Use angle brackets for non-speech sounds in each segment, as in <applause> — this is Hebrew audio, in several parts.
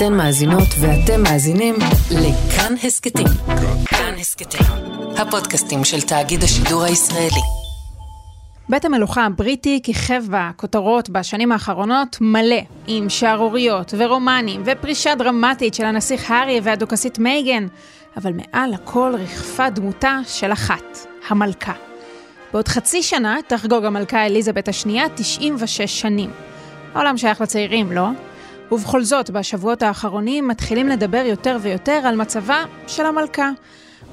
אתן מאזינות ואתם מאזינים לכאן הסכתים. כאן הסכתים, הפודקאסטים של תאגיד השידור הישראלי. בית המלוכה הבריטי כיכב בכותרות בשנים האחרונות מלא, עם שערוריות ורומנים ופרישה דרמטית של הנסיך הארי והדוכסית מייגן, אבל מעל הכל ריחפה דמותה של אחת, המלכה. בעוד חצי שנה תחגוג המלכה אליזבת השנייה 96 שנים. העולם שייך לצעירים, לא? ובכל זאת, בשבועות האחרונים מתחילים לדבר יותר ויותר על מצבה של המלכה.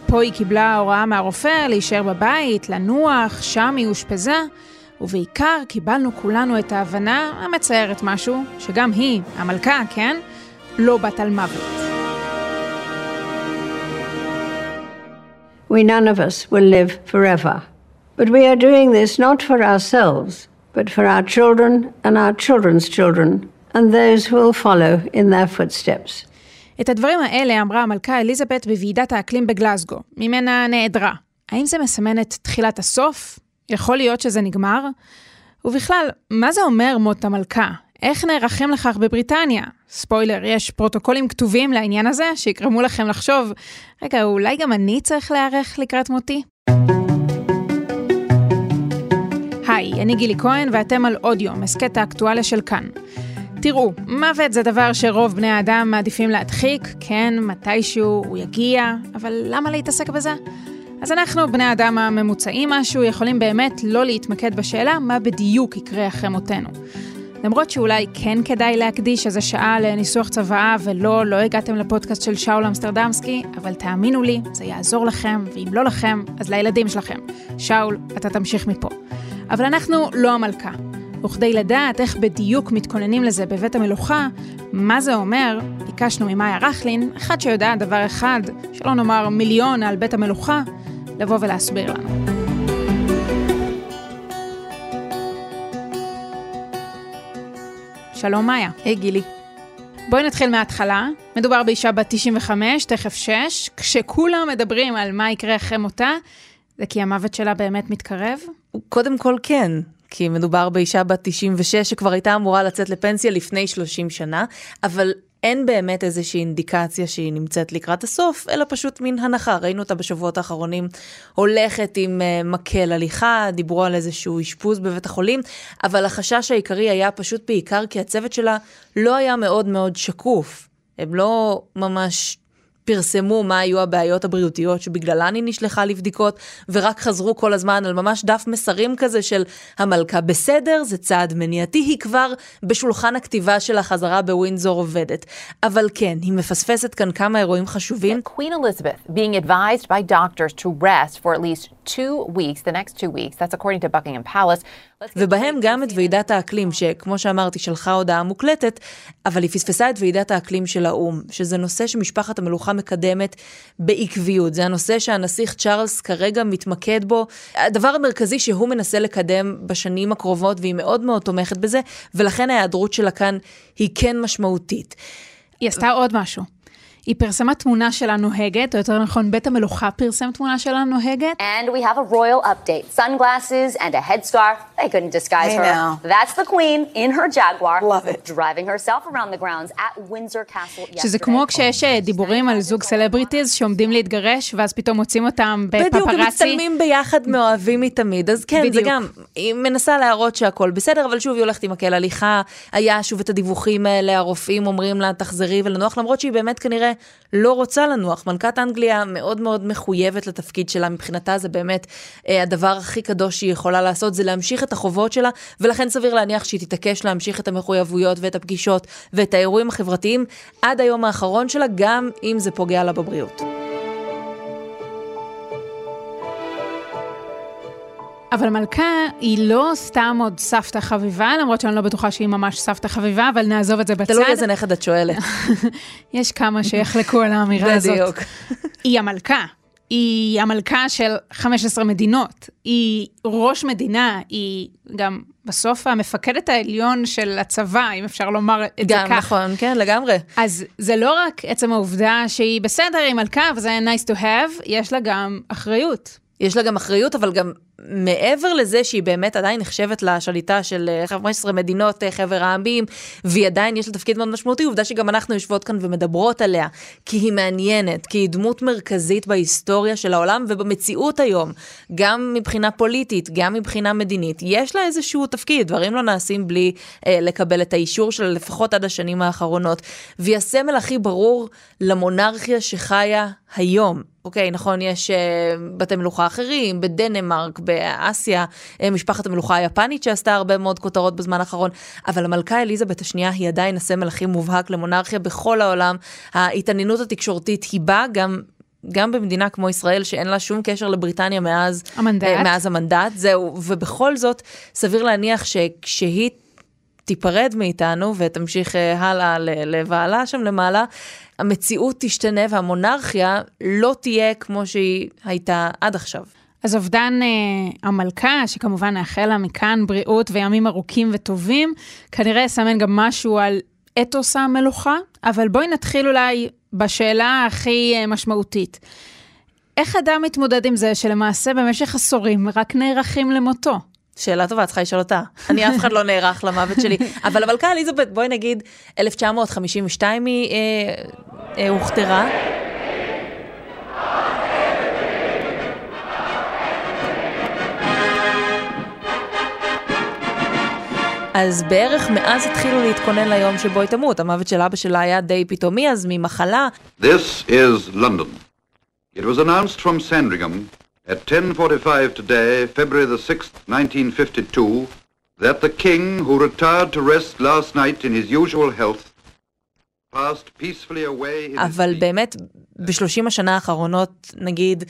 פה היא קיבלה הוראה מהרופא להישאר בבית, לנוח, שם היא אושפזה, ובעיקר קיבלנו כולנו את ההבנה המצערת משהו, שגם היא, המלכה, כן? לא בת על מוות. We none of us will live forever. But we are doing this not for ourselves, but for our children and our children's children, and those who will follow in their footsteps. את הדברים האלה אמרה המלכה אליזבת בוועידת האקלים בגלסגו, ממנה נעדרה. האם זה מסמן את תחילת הסוף? יכול להיות שזה נגמר? ובכלל, מה זה אומר מות המלכה? איך נערכים לכך בבריטניה? ספוילר, יש פרוטוקולים כתובים לעניין הזה, שיגרמו לכם לחשוב, רגע, אולי גם אני צריך להיערך לקראת מותי? היי, אני גילי כהן ואתם על עוד יום, הסכת האקטואליה של כאן. תראו, מוות זה דבר שרוב בני האדם מעדיפים להדחיק, כן, מתישהו הוא יגיע, אבל למה להתעסק בזה? אז אנחנו, בני האדם הממוצעים משהו, יכולים באמת לא להתמקד בשאלה מה בדיוק יקרה אחרי מותנו. למרות שאולי כן כדאי להקדיש איזה שעה לניסוח צוואה ולא, לא הגעתם לפודקאסט של שאול אמסטרדמסקי, אבל תאמינו לי, זה יעזור לכם, ואם לא לכם, אז לילדים שלכם. שאול, אתה תמשיך מפה. אבל אנחנו לא המלכה. וכדי לדעת איך בדיוק מתכוננים לזה בבית המלוכה, מה זה אומר, ביקשנו ממאיה רכלין, אחד שיודע דבר אחד, שלא נאמר מיליון על בית המלוכה, לבוא ולהסביר לנו. שלום מאיה. היי hey, גילי. בואי נתחיל מההתחלה. מדובר באישה בת 95, תכף 6, כשכולם מדברים על מה יקרה אחרי מותה, זה כי המוות שלה באמת מתקרב? קודם כל כן, כי מדובר באישה בת 96 שכבר הייתה אמורה לצאת לפנסיה לפני 30 שנה, אבל אין באמת איזושהי אינדיקציה שהיא נמצאת לקראת הסוף, אלא פשוט מין הנחה. ראינו אותה בשבועות האחרונים הולכת עם uh, מקל הליכה, דיברו על איזשהו אשפוז בבית החולים, אבל החשש העיקרי היה פשוט בעיקר כי הצוות שלה לא היה מאוד מאוד שקוף. הם לא ממש פרסמו מה היו הבעיות הבריאותיות שבגללן היא נשלחה לבדיקות, ורק חזרו כל הזמן על ממש דף מסרים כזה של המלכה בסדר, זה צעד מניעתי, היא כבר בשולחן הכתיבה של החזרה בווינזור עובדת. אבל כן, היא מפספסת כאן כמה אירועים חשובים. Queen Elizabeth being advised by doctors to rest for at least two weeks, the next two weeks, that's according to Buckingham Palace. ובהם גם את ועידת האקלים, שכמו שאמרתי, שלחה הודעה מוקלטת, אבל היא פספסה את ועידת האקלים של האו"ם, שזה נושא שמשפחת המלוכה מקדמת בעקביות. זה הנושא שהנסיך צ'ארלס כרגע מתמקד בו. הדבר המרכזי שהוא מנסה לקדם בשנים הקרובות, והיא מאוד מאוד תומכת בזה, ולכן ההיעדרות שלה כאן היא כן משמעותית. היא עשתה עוד משהו. היא פרסמה תמונה שלה נוהגת, או יותר נכון, בית המלוכה פרסם תמונה שלה נוהגת. And we have a royal update. Sunglasses and a headscarf. They couldn't disguise Hey her. now. That's the queen in her Jaguar. Love it. Driving herself around the grounds at Windsor Castle yesterday. שזה כמו כשיש אה, דיבורים על זוג סלבריטיז שעומדים להתגרש, ואז פתאום מוצאים אותם בדיוק, הם. מצטלמים ביחד מאוהבים מתמיד, אז כן, זה. גם, היא מנסה להראות שהכל בסדר, אבל שוב היא הולכת עם מקל הליכה, היה שוב את הדיווחים האלה, הרופאים אומרים לה תחזרי ולנוח, למרות שהיא באמת כנראה לא רוצה לנוח. מלכת אנגליה מאוד מאוד מחויבת לתפקיד שלה, מבחינתה זה באמת אה, הדבר הכי קדוש שהיא יכולה לעשות, זה להמשיך את החובות שלה, ולכן סביר להניח שהיא תתעקש להמשיך את המחויבויות ואת הפגישות ואת האירועים החברתיים עד היום האחרון שלה, גם אם זה פוגע לה בבריאות. אבל מלכה היא לא סתם עוד סבתא חביבה, למרות שאני לא בטוחה שהיא ממש סבתא חביבה, אבל נעזוב את זה בצד. תלוי איזה נכד את שואלת. <laughs> יש כמה שיחלקו על האמירה הזאת. בדיוק. היא המלכה. היא המלכה של 15 מדינות. היא ראש מדינה, היא גם בסוף המפקדת העליון של הצבא, אם אפשר לומר את זה גם כך. נכון, כן, לגמרי. אז זה לא רק עצם העובדה שהיא בסדר, היא מלכה, וזה nice to have, יש לה גם אחריות. יש לה גם אחריות, אבל גם מעבר לזה שהיא באמת עדיין נחשבת לשליטה של 15 מדינות חבר העמים, והיא עדיין יש לה תפקיד מאוד משמעותי, עובדה שגם אנחנו יושבות כאן ומדברות עליה, כי היא מעניינת, כי היא דמות מרכזית בהיסטוריה של העולם ובמציאות היום, גם מבחינה פוליטית, גם מבחינה מדינית. יש לה איזשהו תפקיד, דברים לא נעשים בלי אה, לקבל את האישור שלה, לפחות עד השנים האחרונות. והיא הסמל הכי ברור למונרכיה שחיה היום. אוקיי, נכון, יש uh, בתי מלוכה אחרים, בדנמרק, באסיה, uh, משפחת המלוכה היפנית שעשתה הרבה מאוד כותרות בזמן האחרון, אבל המלכה אליזבת השנייה היא עדיין הסמל הכי מובהק למונרכיה בכל העולם. ההתעניינות התקשורתית היא בה, גם גם במדינה כמו ישראל, שאין לה שום קשר לבריטניה מאז המנדט, uh, מאז המנדט זהו, ובכל זאת, סביר להניח שכשהיא תיפרד מאיתנו ותמשיך uh, הלאה לבעלה שם למעלה, המציאות תשתנה והמונרכיה לא תהיה כמו שהיא הייתה עד עכשיו. אז אובדן אה, המלכה, שכמובן נאחל לה מכאן בריאות וימים ארוכים וטובים, כנראה יסמן גם משהו על אתוס המלוכה, אבל בואי נתחיל אולי בשאלה הכי אה, משמעותית. איך אדם מתמודד עם זה שלמעשה במשך עשורים רק נערכים למותו? שאלה טובה, צריכה לשאול אותה. אני, אף אחד לא נערך למוות שלי. <laughs> אבל המלכה אליזבת, בואי נגיד, 1952 היא אה, אה, הוכתרה. אז בערך מאז התחילו להתכונן ליום שבו היא תמות. המוות של אבא שלה היה די פתאומי, אז ממחלה. This is London. It was announced from Sandringham at 10.45 today, February the 6th, 1952, that the king, who retired to rest last night in his usual health, passed peacefully away in אבל באמת, בשלושים השנה האחרונות, נגיד,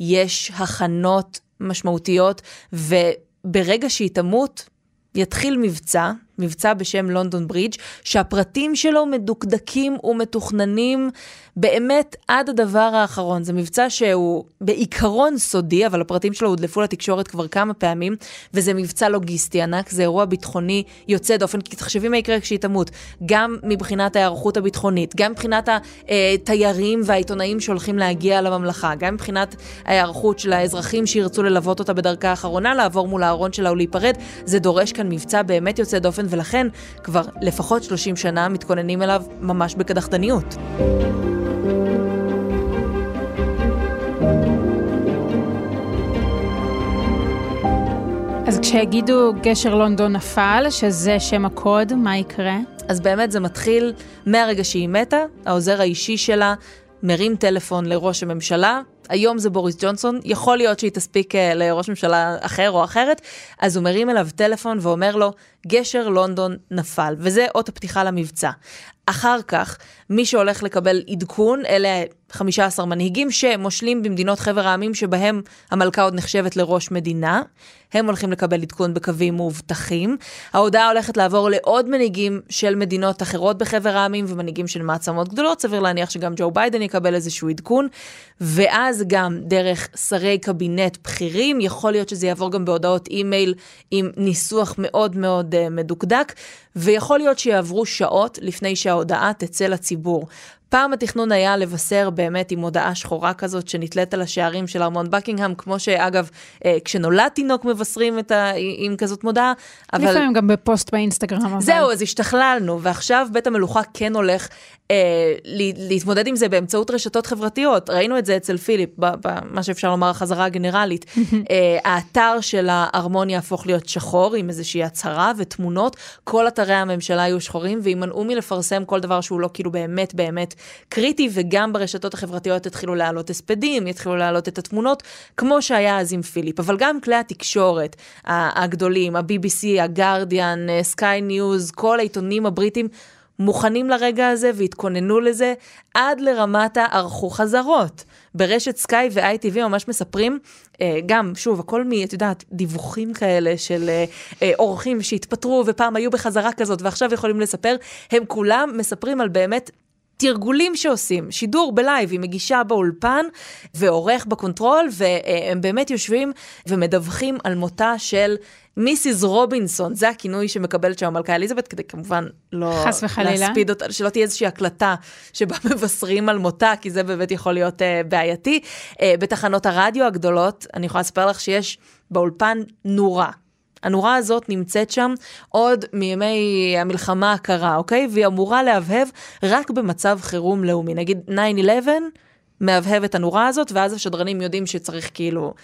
יש הכנות משמעותיות, וברגע שהיא תמות, יתחיל מבצע, מבצע בשם לונדון ברידג', שהפרטים שלו מדוקדקים ומתוכננים באמת עד הדבר האחרון. זה מבצע שהוא בעיקרון סודי, אבל הפרטים שלו הודלפו לתקשורת כבר כמה פעמים, וזה מבצע לוגיסטי ענק, זה אירוע ביטחוני יוצא דופן, כי תחשבי מה יקרה כשהיא תמות, גם מבחינת ההיערכות הביטחונית, גם מבחינת התיירים והעיתונאים שהולכים להגיע לממלכה, גם מבחינת ההיערכות של האזרחים שירצו ללוות אותה בדרכה האחרונה, לעבור מול הארון שלה ולהיפרד, זה דורש כאן מבצע באמת יוצא דופן, ולכן כבר לפחות 30 שנה מתכוננים אליו ממש בקדחתניות. אז כשיגידו גשר לונדון נפל, שזה שם הקוד, מה יקרה? אז באמת זה מתחיל מהרגע שהיא מתה, העוזר האישי שלה מרים טלפון לראש הממשלה, היום זה בוריס ג'ונסון, יכול להיות שהיא תספיק uh, לראש ממשלה אחר או אחרת, אז הוא מרים אליו טלפון ואומר לו, גשר לונדון נפל, וזה אות הפתיחה למבצע. אחר כך, מי שהולך לקבל עדכון, אלה 15 מנהיגים שמושלים במדינות חבר העמים שבהם המלכה עוד נחשבת לראש מדינה. הם הולכים לקבל עדכון בקווים מאובטחים. ההודעה הולכת לעבור לעוד מנהיגים של מדינות אחרות בחבר העמים ומנהיגים של מעצמות גדולות, סביר להניח שגם ג'ו ביידן יקבל איזשהו עדכון. ואז גם דרך שרי קבינט בכירים, יכול להיות שזה יעבור גם בהודעות אימייל עם ניסוח מאוד מאוד uh, מדוקדק, ויכול להיות שיעברו שעות לפני שההודעה תצא לציבור. פעם התכנון היה לבשר באמת עם הודעה שחורה כזאת שנתלית על השערים של ארמון בקינגהם, כמו שאגב, אה, כשנולד תינוק מבשרים את ה... עם כזאת מודעה, אבל... לפעמים גם בפוסט באינסטגרם. אבל... זהו, אז השתכללנו, ועכשיו בית המלוכה כן הולך אה, להתמודד עם זה באמצעות רשתות חברתיות. ראינו את זה אצל פיליפ, במה שאפשר לומר החזרה הגנרלית. <laughs> אה, האתר של הארמון יהפוך להיות שחור עם איזושהי הצהרה ותמונות, כל אתרי הממשלה יהיו שחורים וימנעו מלפרסם כל דבר שהוא לא כאילו באמת באמת קריטי, וגם ברשתות החברתיות יתחילו להעלות הספדים, יתחילו להעלות את התמונות, כמו שהיה אז עם פיליפ. אבל גם כלי התקשורת הגדולים, ה-BBC, הגרדיאן, סקיי ניוז, כל העיתונים הבריטים, מוכנים לרגע הזה והתכוננו לזה עד לרמת ערכו חזרות. ברשת סקיי ו-ITV ממש מספרים, אה, גם, שוב, הכל מ, את יודעת, דיווחים כאלה של אה, אה, אורחים שהתפטרו ופעם היו בחזרה כזאת ועכשיו יכולים לספר, הם כולם מספרים על באמת תרגולים שעושים, שידור ב live, היא מגישה באולפן ועורך ב control, והם באמת יושבים ומדווחים על מותה של מיסיס רובינסון, זה הכינוי שמקבלת שם המלכה אליזבת, כדי כמובן לא חס וחלילה. להספיד אותה, שלא תהיה איזושהי הקלטה שבה <laughs> מבשרים על מותה, כי זה באמת יכול להיות uh, בעייתי. Uh, בתחנות הרדיו הגדולות, אני יכולה לספר לך שיש באולפן נורה. הנורה הזאת נמצאת שם עוד מימי המלחמה הקרה, אוקיי? והיא אמורה להבהב רק במצב חירום לאומי. נגיד 9-11, מהבהב את הנורה הזאת, ואז השדרנים יודעים שצריך כאילו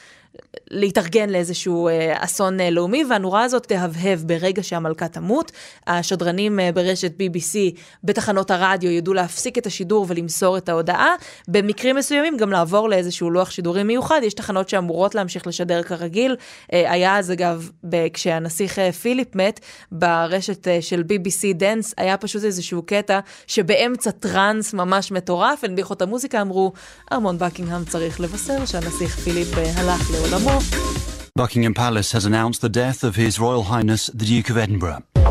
להתארגן לאיזשהו אה, אסון אה, לאומי, והנורה הזאת תהבהב ברגע שהמלכה תמות. השדרנים אה, ברשת BBC בתחנות הרדיו ידעו להפסיק את השידור ולמסור את ההודעה. במקרים מסוימים גם לעבור לאיזשהו לוח שידורים מיוחד. יש תחנות שאמורות להמשיך לשדר כרגיל. היה אז אגב, כשהנסיך פיליפ מת, ברשת של BBC Dance, היה פשוט איזשהו קטע שבאמצע טראנס ממש מטורף, הנמיכו את המוזיקה, אמרו, ארמון בקינגהם צריך לבשר שהנסיך פיליפ הלך לעולמו. Buckingham Palace has announced the death of His Royal Highness the Duke of Edinburgh.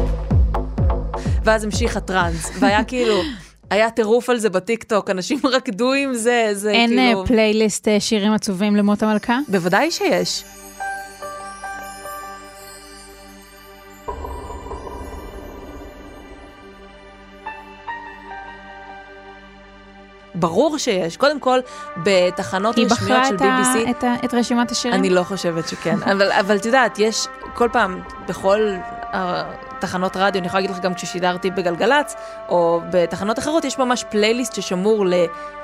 ואז המשיך הטראנס, והיה כאילו, היה טירוף על זה בטיק טוק, אנשים רקדו עם זה, זה אין כאילו... אה, פלייליסט אה, שירים עצובים למות המלכה? בוודאי שיש. ברור שיש. קודם כל, בתחנות היא רשמיות בחרה של את, ה, BBC, את, ה, את רשימת השירים? אני לא חושבת שכן. אבל, אבל את יודעת, יש כל פעם, בכל התחנות רדיו, אני יכולה להגיד לך גם כששידרתי בגלגלצ, או בתחנות אחרות, יש ממש פלייליסט ששמור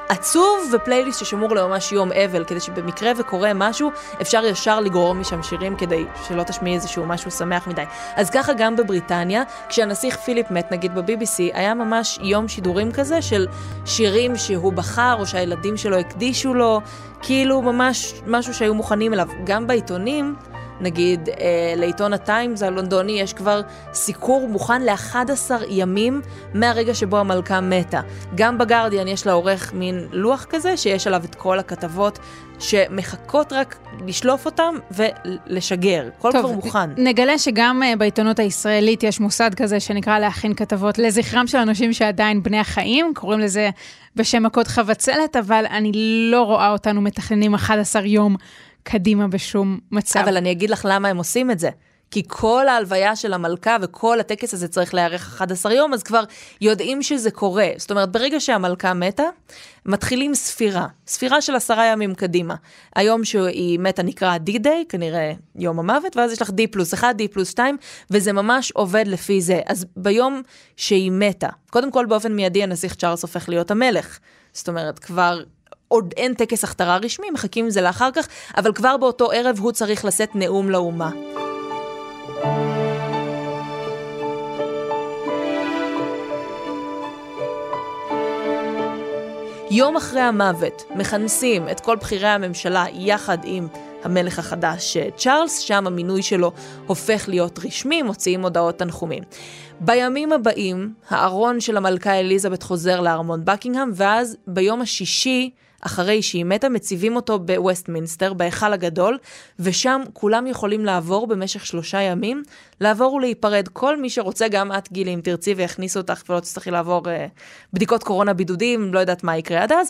לעצוב, ופלייליסט ששמור לממש יום אבל, כדי שבמקרה וקורה משהו, אפשר ישר לגרור משם שירים כדי שלא תשמיעי איזשהו משהו שמח מדי. אז ככה גם בבריטניה, כשהנסיך פיליפ מת, נגיד ב-BBC, היה ממש יום שידורים כזה של שירים שהוא בחר, או שהילדים שלו הקדישו לו, כאילו ממש משהו שהיו מוכנים אליו. גם בעיתונים, נגיד אה, לעיתון הטיימס הלונדוני יש כבר סיקור מוכן ל-11 ימים מהרגע שבו המלכה מתה. גם בגרדיאן יש לעורך מין לוח כזה שיש עליו את כל הכתבות שמחכות רק לשלוף אותם ולשגר. הכל כבר מוכן. נגלה שגם אה, בעיתונות הישראלית יש מוסד כזה שנקרא להכין כתבות לזכרם של אנשים שעדיין בני החיים, קוראים לזה בשם הקוד חבצלת, אבל אני לא רואה אותנו מתכננים 11 יום קדימה בשום מצב. אבל אני אגיד לך למה הם עושים את זה. כי כל ההלוויה של המלכה וכל הטקס הזה צריך להיערך 11 יום, אז כבר יודעים שזה קורה. זאת אומרת, ברגע שהמלכה מתה, מתחילים ספירה. ספירה של עשרה ימים קדימה. היום שהיא מתה נקרא D-Day, כנראה יום המוות, ואז יש לך D פלוס 1, D פלוס 2, וזה ממש עובד לפי זה. אז ביום שהיא מתה, קודם כל באופן מיידי הנסיך צ'ארלס הופך להיות המלך. זאת אומרת, כבר עוד אין טקס הכתרה רשמי, מחכים עם זה לאחר כך, אבל כבר באותו ערב הוא צריך לשאת נאום לאומה. יום אחרי המוות מכנסים את כל בכירי הממשלה יחד עם המלך החדש צ'ארלס, שם המינוי שלו הופך להיות רשמי, מוציאים הודעות תנחומים. בימים הבאים, הארון של המלכה אליזבת חוזר לארמון בקינגהם, ואז ביום השישי, אחרי שהיא מתה, מציבים אותו בווסטמינסטר, בהיכל הגדול, ושם כולם יכולים לעבור במשך שלושה ימים, לעבור ולהיפרד. כל מי שרוצה, גם את גילי, אם תרצי ויכניסו אותך ולא תצטרכי לעבור אה, בדיקות קורונה בידודים, לא יודעת מה יקרה עד אז.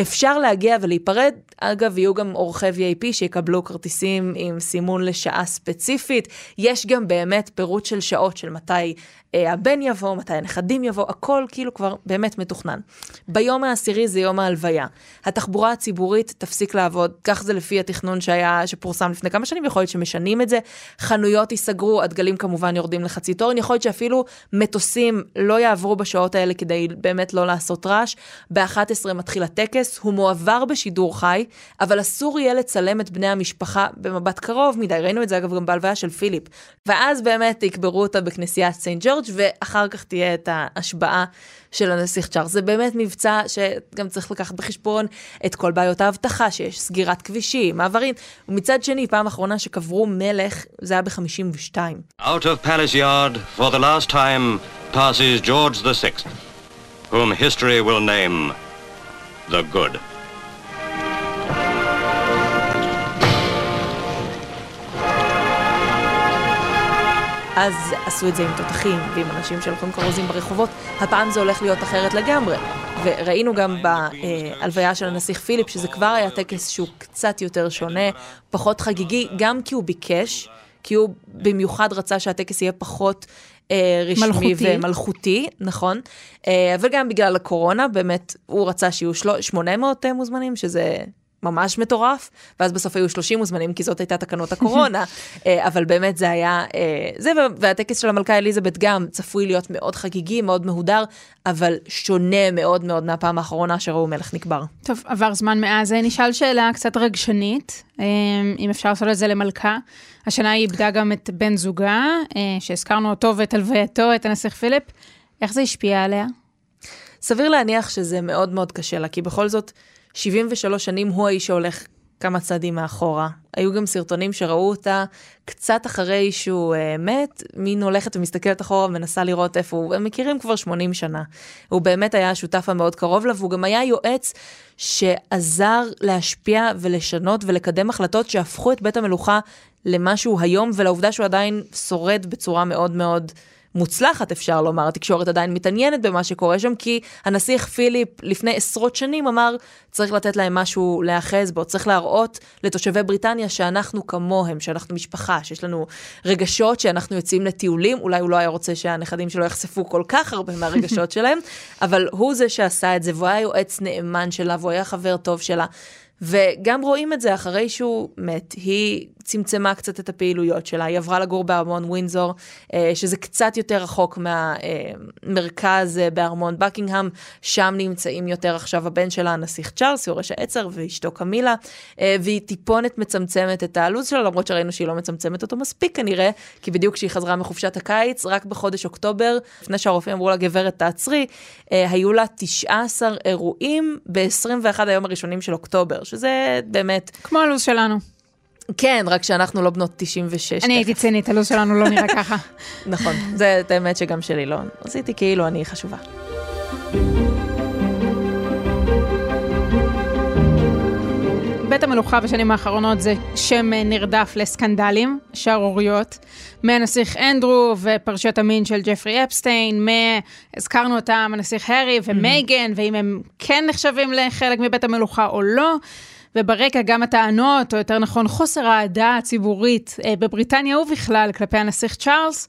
אפשר להגיע ולהיפרד, אגב, יהיו גם אורחי VIP שיקבלו כרטיסים עם סימון לשעה ספציפית. יש גם באמת פירוט של שעות של מתי הבן יבוא, מתי הנכדים יבוא, הכל כאילו כבר באמת מתוכנן. ביום העשירי זה יום ההלוויה. התחבורה הציבורית תפסיק לעבוד, כך זה לפי התכנון שהיה, שפורסם לפני כמה שנים, יכול להיות שמשנים את זה. חנויות ייסגרו, הדגלים כמובן יורדים לחצי תורן, יכול להיות שאפילו מטוסים לא יעברו בשעות האלה כדי באמת לא לעשות רעש. ב-11 מתחיל הטקס, הוא מועבר בשידור חי, אבל אסור יהיה לצלם את בני המשפחה במבט קרוב מדי, ראינו את זה אגב גם בהלוויה של פיליפ. ואז באמת יקברו אותה בכנסיית סנט ג'ורג' ואחר כך תהיה את ההשבעה של הנסיך צ'ארלס. זה באמת מבצע שגם צריך לקחת בחשבון את כל בעיות האבטחה שיש, סגירת כבישים, מעברים. ומצד שני, פעם אחרונה שקברו מלך, זה היה ב-52. Out of Palace Yard, for the last time, passes George VI, whom history will name the Good. אז עשו את זה עם תותחים ועם אנשים שהולכים כרוזים ברחובות, הפעם זה הולך להיות אחרת לגמרי. וראינו גם בהלוויה של הנסיך פיליפ, שזה כבר היה טקס שהוא קצת יותר שונה, פחות חגיגי, גם כי הוא ביקש, כי הוא במיוחד רצה שהטקס יהיה פחות אה, רשמי מלכותי. ומלכותי, נכון. אה, אבל גם בגלל הקורונה, באמת, הוא רצה שיהיו של... 800 אה, מוזמנים, שזה ממש מטורף, ואז בסוף היו 30 מוזמנים, כי זאת הייתה תקנות הקורונה, <laughs> אה, אבל באמת זה היה, אה, זה, והטקס של המלכה אליזבת גם צפוי להיות מאוד חגיגי, מאוד מהודר, אבל שונה מאוד מאוד מהפעם האחרונה שראו מלך נקבר. טוב, עבר זמן מאז. אה, נשאל שאלה קצת רגשנית, אם אפשר לעשות את זה למלכה. השנה היא איבדה גם את בן זוגה, שהזכרנו אותו ואת הלווייתו, את הנסיך פיליפ. איך זה השפיע עליה? סביר להניח שזה מאוד מאוד קשה לה, כי בכל זאת, 73 שנים הוא האיש שהולך כמה צעדים מאחורה. היו גם סרטונים שראו אותה קצת אחרי שהוא uh, מת, מין הולכת ומסתכלת אחורה ומנסה לראות איפה הוא, הם מכירים כבר 80 שנה. הוא באמת היה השותף המאוד קרוב לה, והוא גם היה יועץ שעזר להשפיע ולשנות ולקדם החלטות שהפכו את בית המלוכה למה שהוא היום, ולעובדה שהוא עדיין שורד בצורה מאוד מאוד... מוצלחת, אפשר לומר, התקשורת עדיין מתעניינת במה שקורה שם, כי הנסיך פיליפ לפני עשרות שנים אמר, צריך לתת להם משהו להיאחז בו, צריך להראות לתושבי בריטניה שאנחנו כמוהם, שאנחנו משפחה, שיש לנו רגשות, שאנחנו יוצאים לטיולים, אולי הוא לא היה רוצה שהנכדים שלו יחשפו כל כך הרבה מהרגשות <laughs> שלהם, אבל הוא זה שעשה את זה, והוא היה יועץ נאמן שלה, והוא היה חבר טוב שלה. וגם רואים את זה אחרי שהוא מת, היא צמצמה קצת את הפעילויות שלה, היא עברה לגור בארמון ווינזור, אה, שזה קצת יותר רחוק מהמרכז אה, בארמון בקינגהם, שם נמצאים יותר עכשיו הבן שלה, הנסיך צ'ארלס, יורש העצר, ואשתו קמילה, אה, והיא טיפונת מצמצמת את הלו"ז שלה, למרות שראינו שהיא לא מצמצמת אותו מספיק כנראה, כי בדיוק כשהיא חזרה מחופשת הקיץ, רק בחודש אוקטובר, לפני שהרופאים אמרו לה, גברת, תעצרי, היו לה 19 אירועים ב-21 היום הראשונים של אוקטובר, שזה באמת... כמו הלו"ז שלנו. כן, רק שאנחנו לא בנות 96. אני הייתי צינית, הלו"ז שלנו לא נראה ככה. <laughs> נכון, זה האמת שגם שלי לא. עשיתי כאילו אני חשובה. בית המלוכה בשנים האחרונות זה שם נרדף לסקנדלים, שערוריות, מהנסיך אנדרו ופרשיות המין של ג'פרי אפסטיין, הזכרנו אותם, הנסיך הארי ומייגן, ואם הם כן נחשבים לחלק מבית המלוכה או לא. וברקע גם הטענות, או יותר נכון חוסר האהדה הציבורית אה, בבריטניה ובכלל כלפי הנסיך צ'ארלס,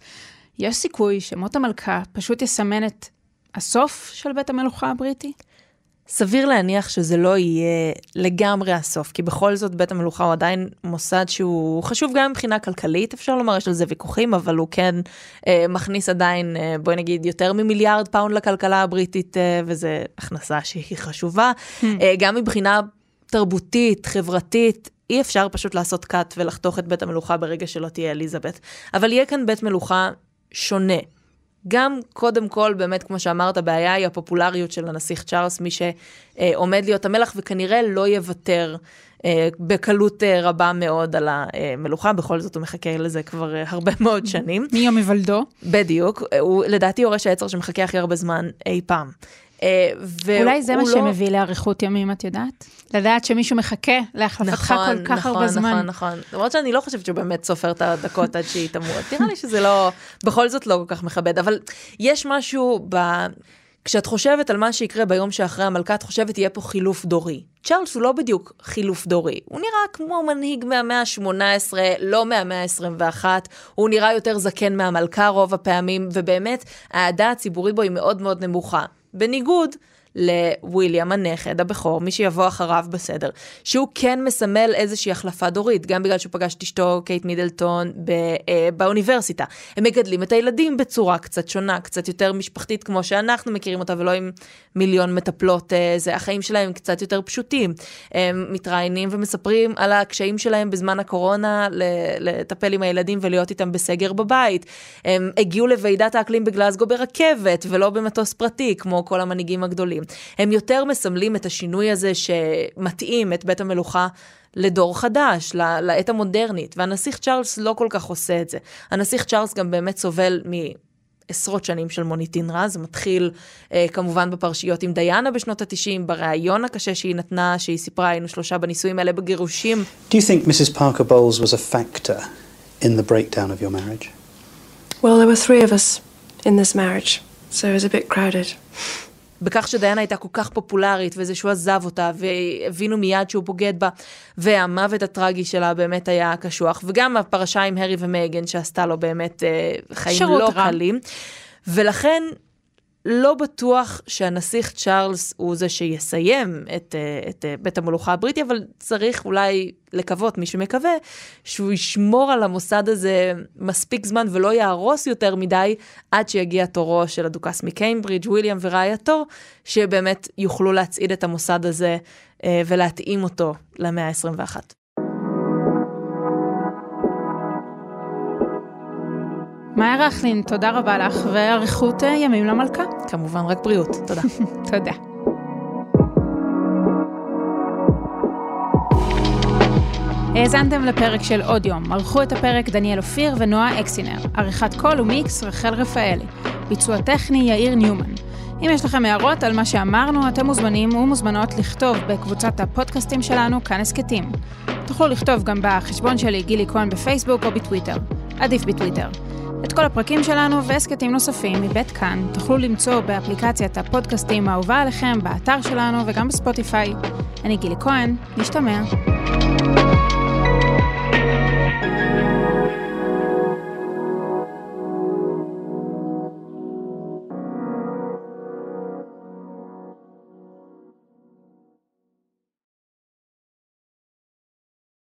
יש סיכוי שמות המלכה פשוט יסמן את הסוף של בית המלוכה הבריטי? סביר להניח שזה לא יהיה לגמרי הסוף, כי בכל זאת בית המלוכה הוא עדיין מוסד שהוא חשוב גם מבחינה כלכלית, אפשר לומר, יש על זה ויכוחים, אבל הוא כן אה, מכניס עדיין, אה, בואי נגיד, יותר ממיליארד פאונד לכלכלה הבריטית, אה, וזו הכנסה שהיא חשובה. הממ. אה, גם מבחינה תרבותית, חברתית, אי אפשר פשוט לעשות cut ולחתוך את בית המלוכה ברגע שלא תהיה אליזבת. אבל יהיה כאן בית מלוכה שונה. גם קודם כל, באמת, כמו שאמרת, הבעיה היא הפופולריות של הנסיך צ'ארלס, מי שעומד להיות המלך וכנראה לא יוותר אה, בקלות אה, רבה מאוד על המלוכה, בכל זאת הוא מחכה לזה כבר אה, הרבה מאוד שנים. מיום היוולדו. בדיוק, הוא לדעתי יורש העצר שמחכה הכי הרבה זמן אי פעם. אולי זה מה לא... שמביא לאריכות ימים, את יודעת? לדעת שמישהו מחכה להחלפתך נכון, כל כך נכון, הרבה זמן. נכון, נכון, נכון. למרות שאני לא חושבת שהוא באמת סופר את הדקות עד שהיא תמות. נראה לי שזה לא, בכל זאת לא כל כך מכבד. אבל יש משהו ב... כשאת חושבת על מה שיקרה ביום שאחרי המלכה, את חושבת יהיה פה חילוף דורי. צ'ארלס הוא לא בדיוק חילוף דורי, הוא נראה כמו מנהיג מהמאה ה-18, לא מהמאה ה-21, הוא נראה יותר זקן מהמלכה רוב הפעמים, ובאמת, האהדה הציבורית בו היא מאוד מאוד נמוכה. בניגוד לוויליאם הנכד הבכור, מי שיבוא אחריו בסדר, שהוא כן מסמל איזושהי החלפה דורית, גם בגלל שהוא פגש את אשתו קייט מידלטון ב, אה, באוניברסיטה. הם מגדלים את הילדים בצורה קצת שונה, קצת יותר משפחתית כמו שאנחנו מכירים אותה, ולא עם מיליון מטפלות, אה, זה החיים שלהם קצת יותר פשוטים. הם מתראיינים ומספרים על הקשיים שלהם בזמן הקורונה לטפל עם הילדים ולהיות איתם בסגר בבית. הם הגיעו לוועידת האקלים בגלזגו ברכבת ולא במטוס פרטי, כמו כל המנהיגים הגדולים. הם יותר מסמלים את השינוי הזה שמתאים את בית המלוכה לדור חדש, לעת המודרנית, והנסיך צ'ארלס לא כל כך עושה את זה. הנסיך צ'ארלס גם באמת סובל מ... עשרות שנים של מוניטין רע, זה מתחיל אה, כמובן בפרשיות עם דיאנה בשנות ה-90, בריאיון הקשה שהיא נתנה, שהיא סיפרה, היינו שלושה בנישואים האלה בגירושים. Do you think Mrs. Parker Bowles was a factor in the breakdown of your marriage? Well, there were three of us in this marriage, so it was a bit crowded. בכך שדיאנה הייתה כל כך פופולרית, וזה שהוא עזב אותה, והבינו מיד שהוא בוגד בה, והמוות הטרגי שלה באמת היה קשוח, וגם הפרשה עם הרי ומייגן שעשתה לו באמת אה, חיים לא רע. קלים. ולכן לא בטוח שהנסיך צ'ארלס הוא זה שיסיים את, אה, את אה, בית המלוכה הבריטי, אבל צריך אולי לקוות, מי שמקווה, שהוא ישמור על המוסד הזה מספיק זמן ולא יהרוס יותר מדי עד שיגיע תורו של הדוכס מקיימברידג', וויליאם ורעייתו, שבאמת יוכלו להצעיד את המוסד הזה אה, ולהתאים אותו למאה ה-21. מאיה רכלין, תודה רבה לך, ואריכות אה, ימים למלכה. כמובן, רק בריאות. תודה. <laughs> תודה. האזנתם לפרק של עוד יום. ערכו את הפרק דניאל אופיר ונועה אקסינר. עריכת קול ומיקס רחל רפאלי. ביצוע טכני יאיר ניומן. אם יש לכם הערות על מה שאמרנו, אתם מוזמנים ומוזמנות לכתוב בקבוצת הפודקאסטים שלנו, כאן הסכתים. תוכלו לכתוב גם בחשבון שלי, גילי כהן בפייסבוק או בטוויטר. עדיף בטוויטר. את כל הפרקים שלנו והסכתים נוספים מבית כאן תוכלו למצוא באפליקציית הפודקאסטים האהובה עליכם, באתר שלנו וגם בספוטיפיי. אני גילי כהן, נשתמע.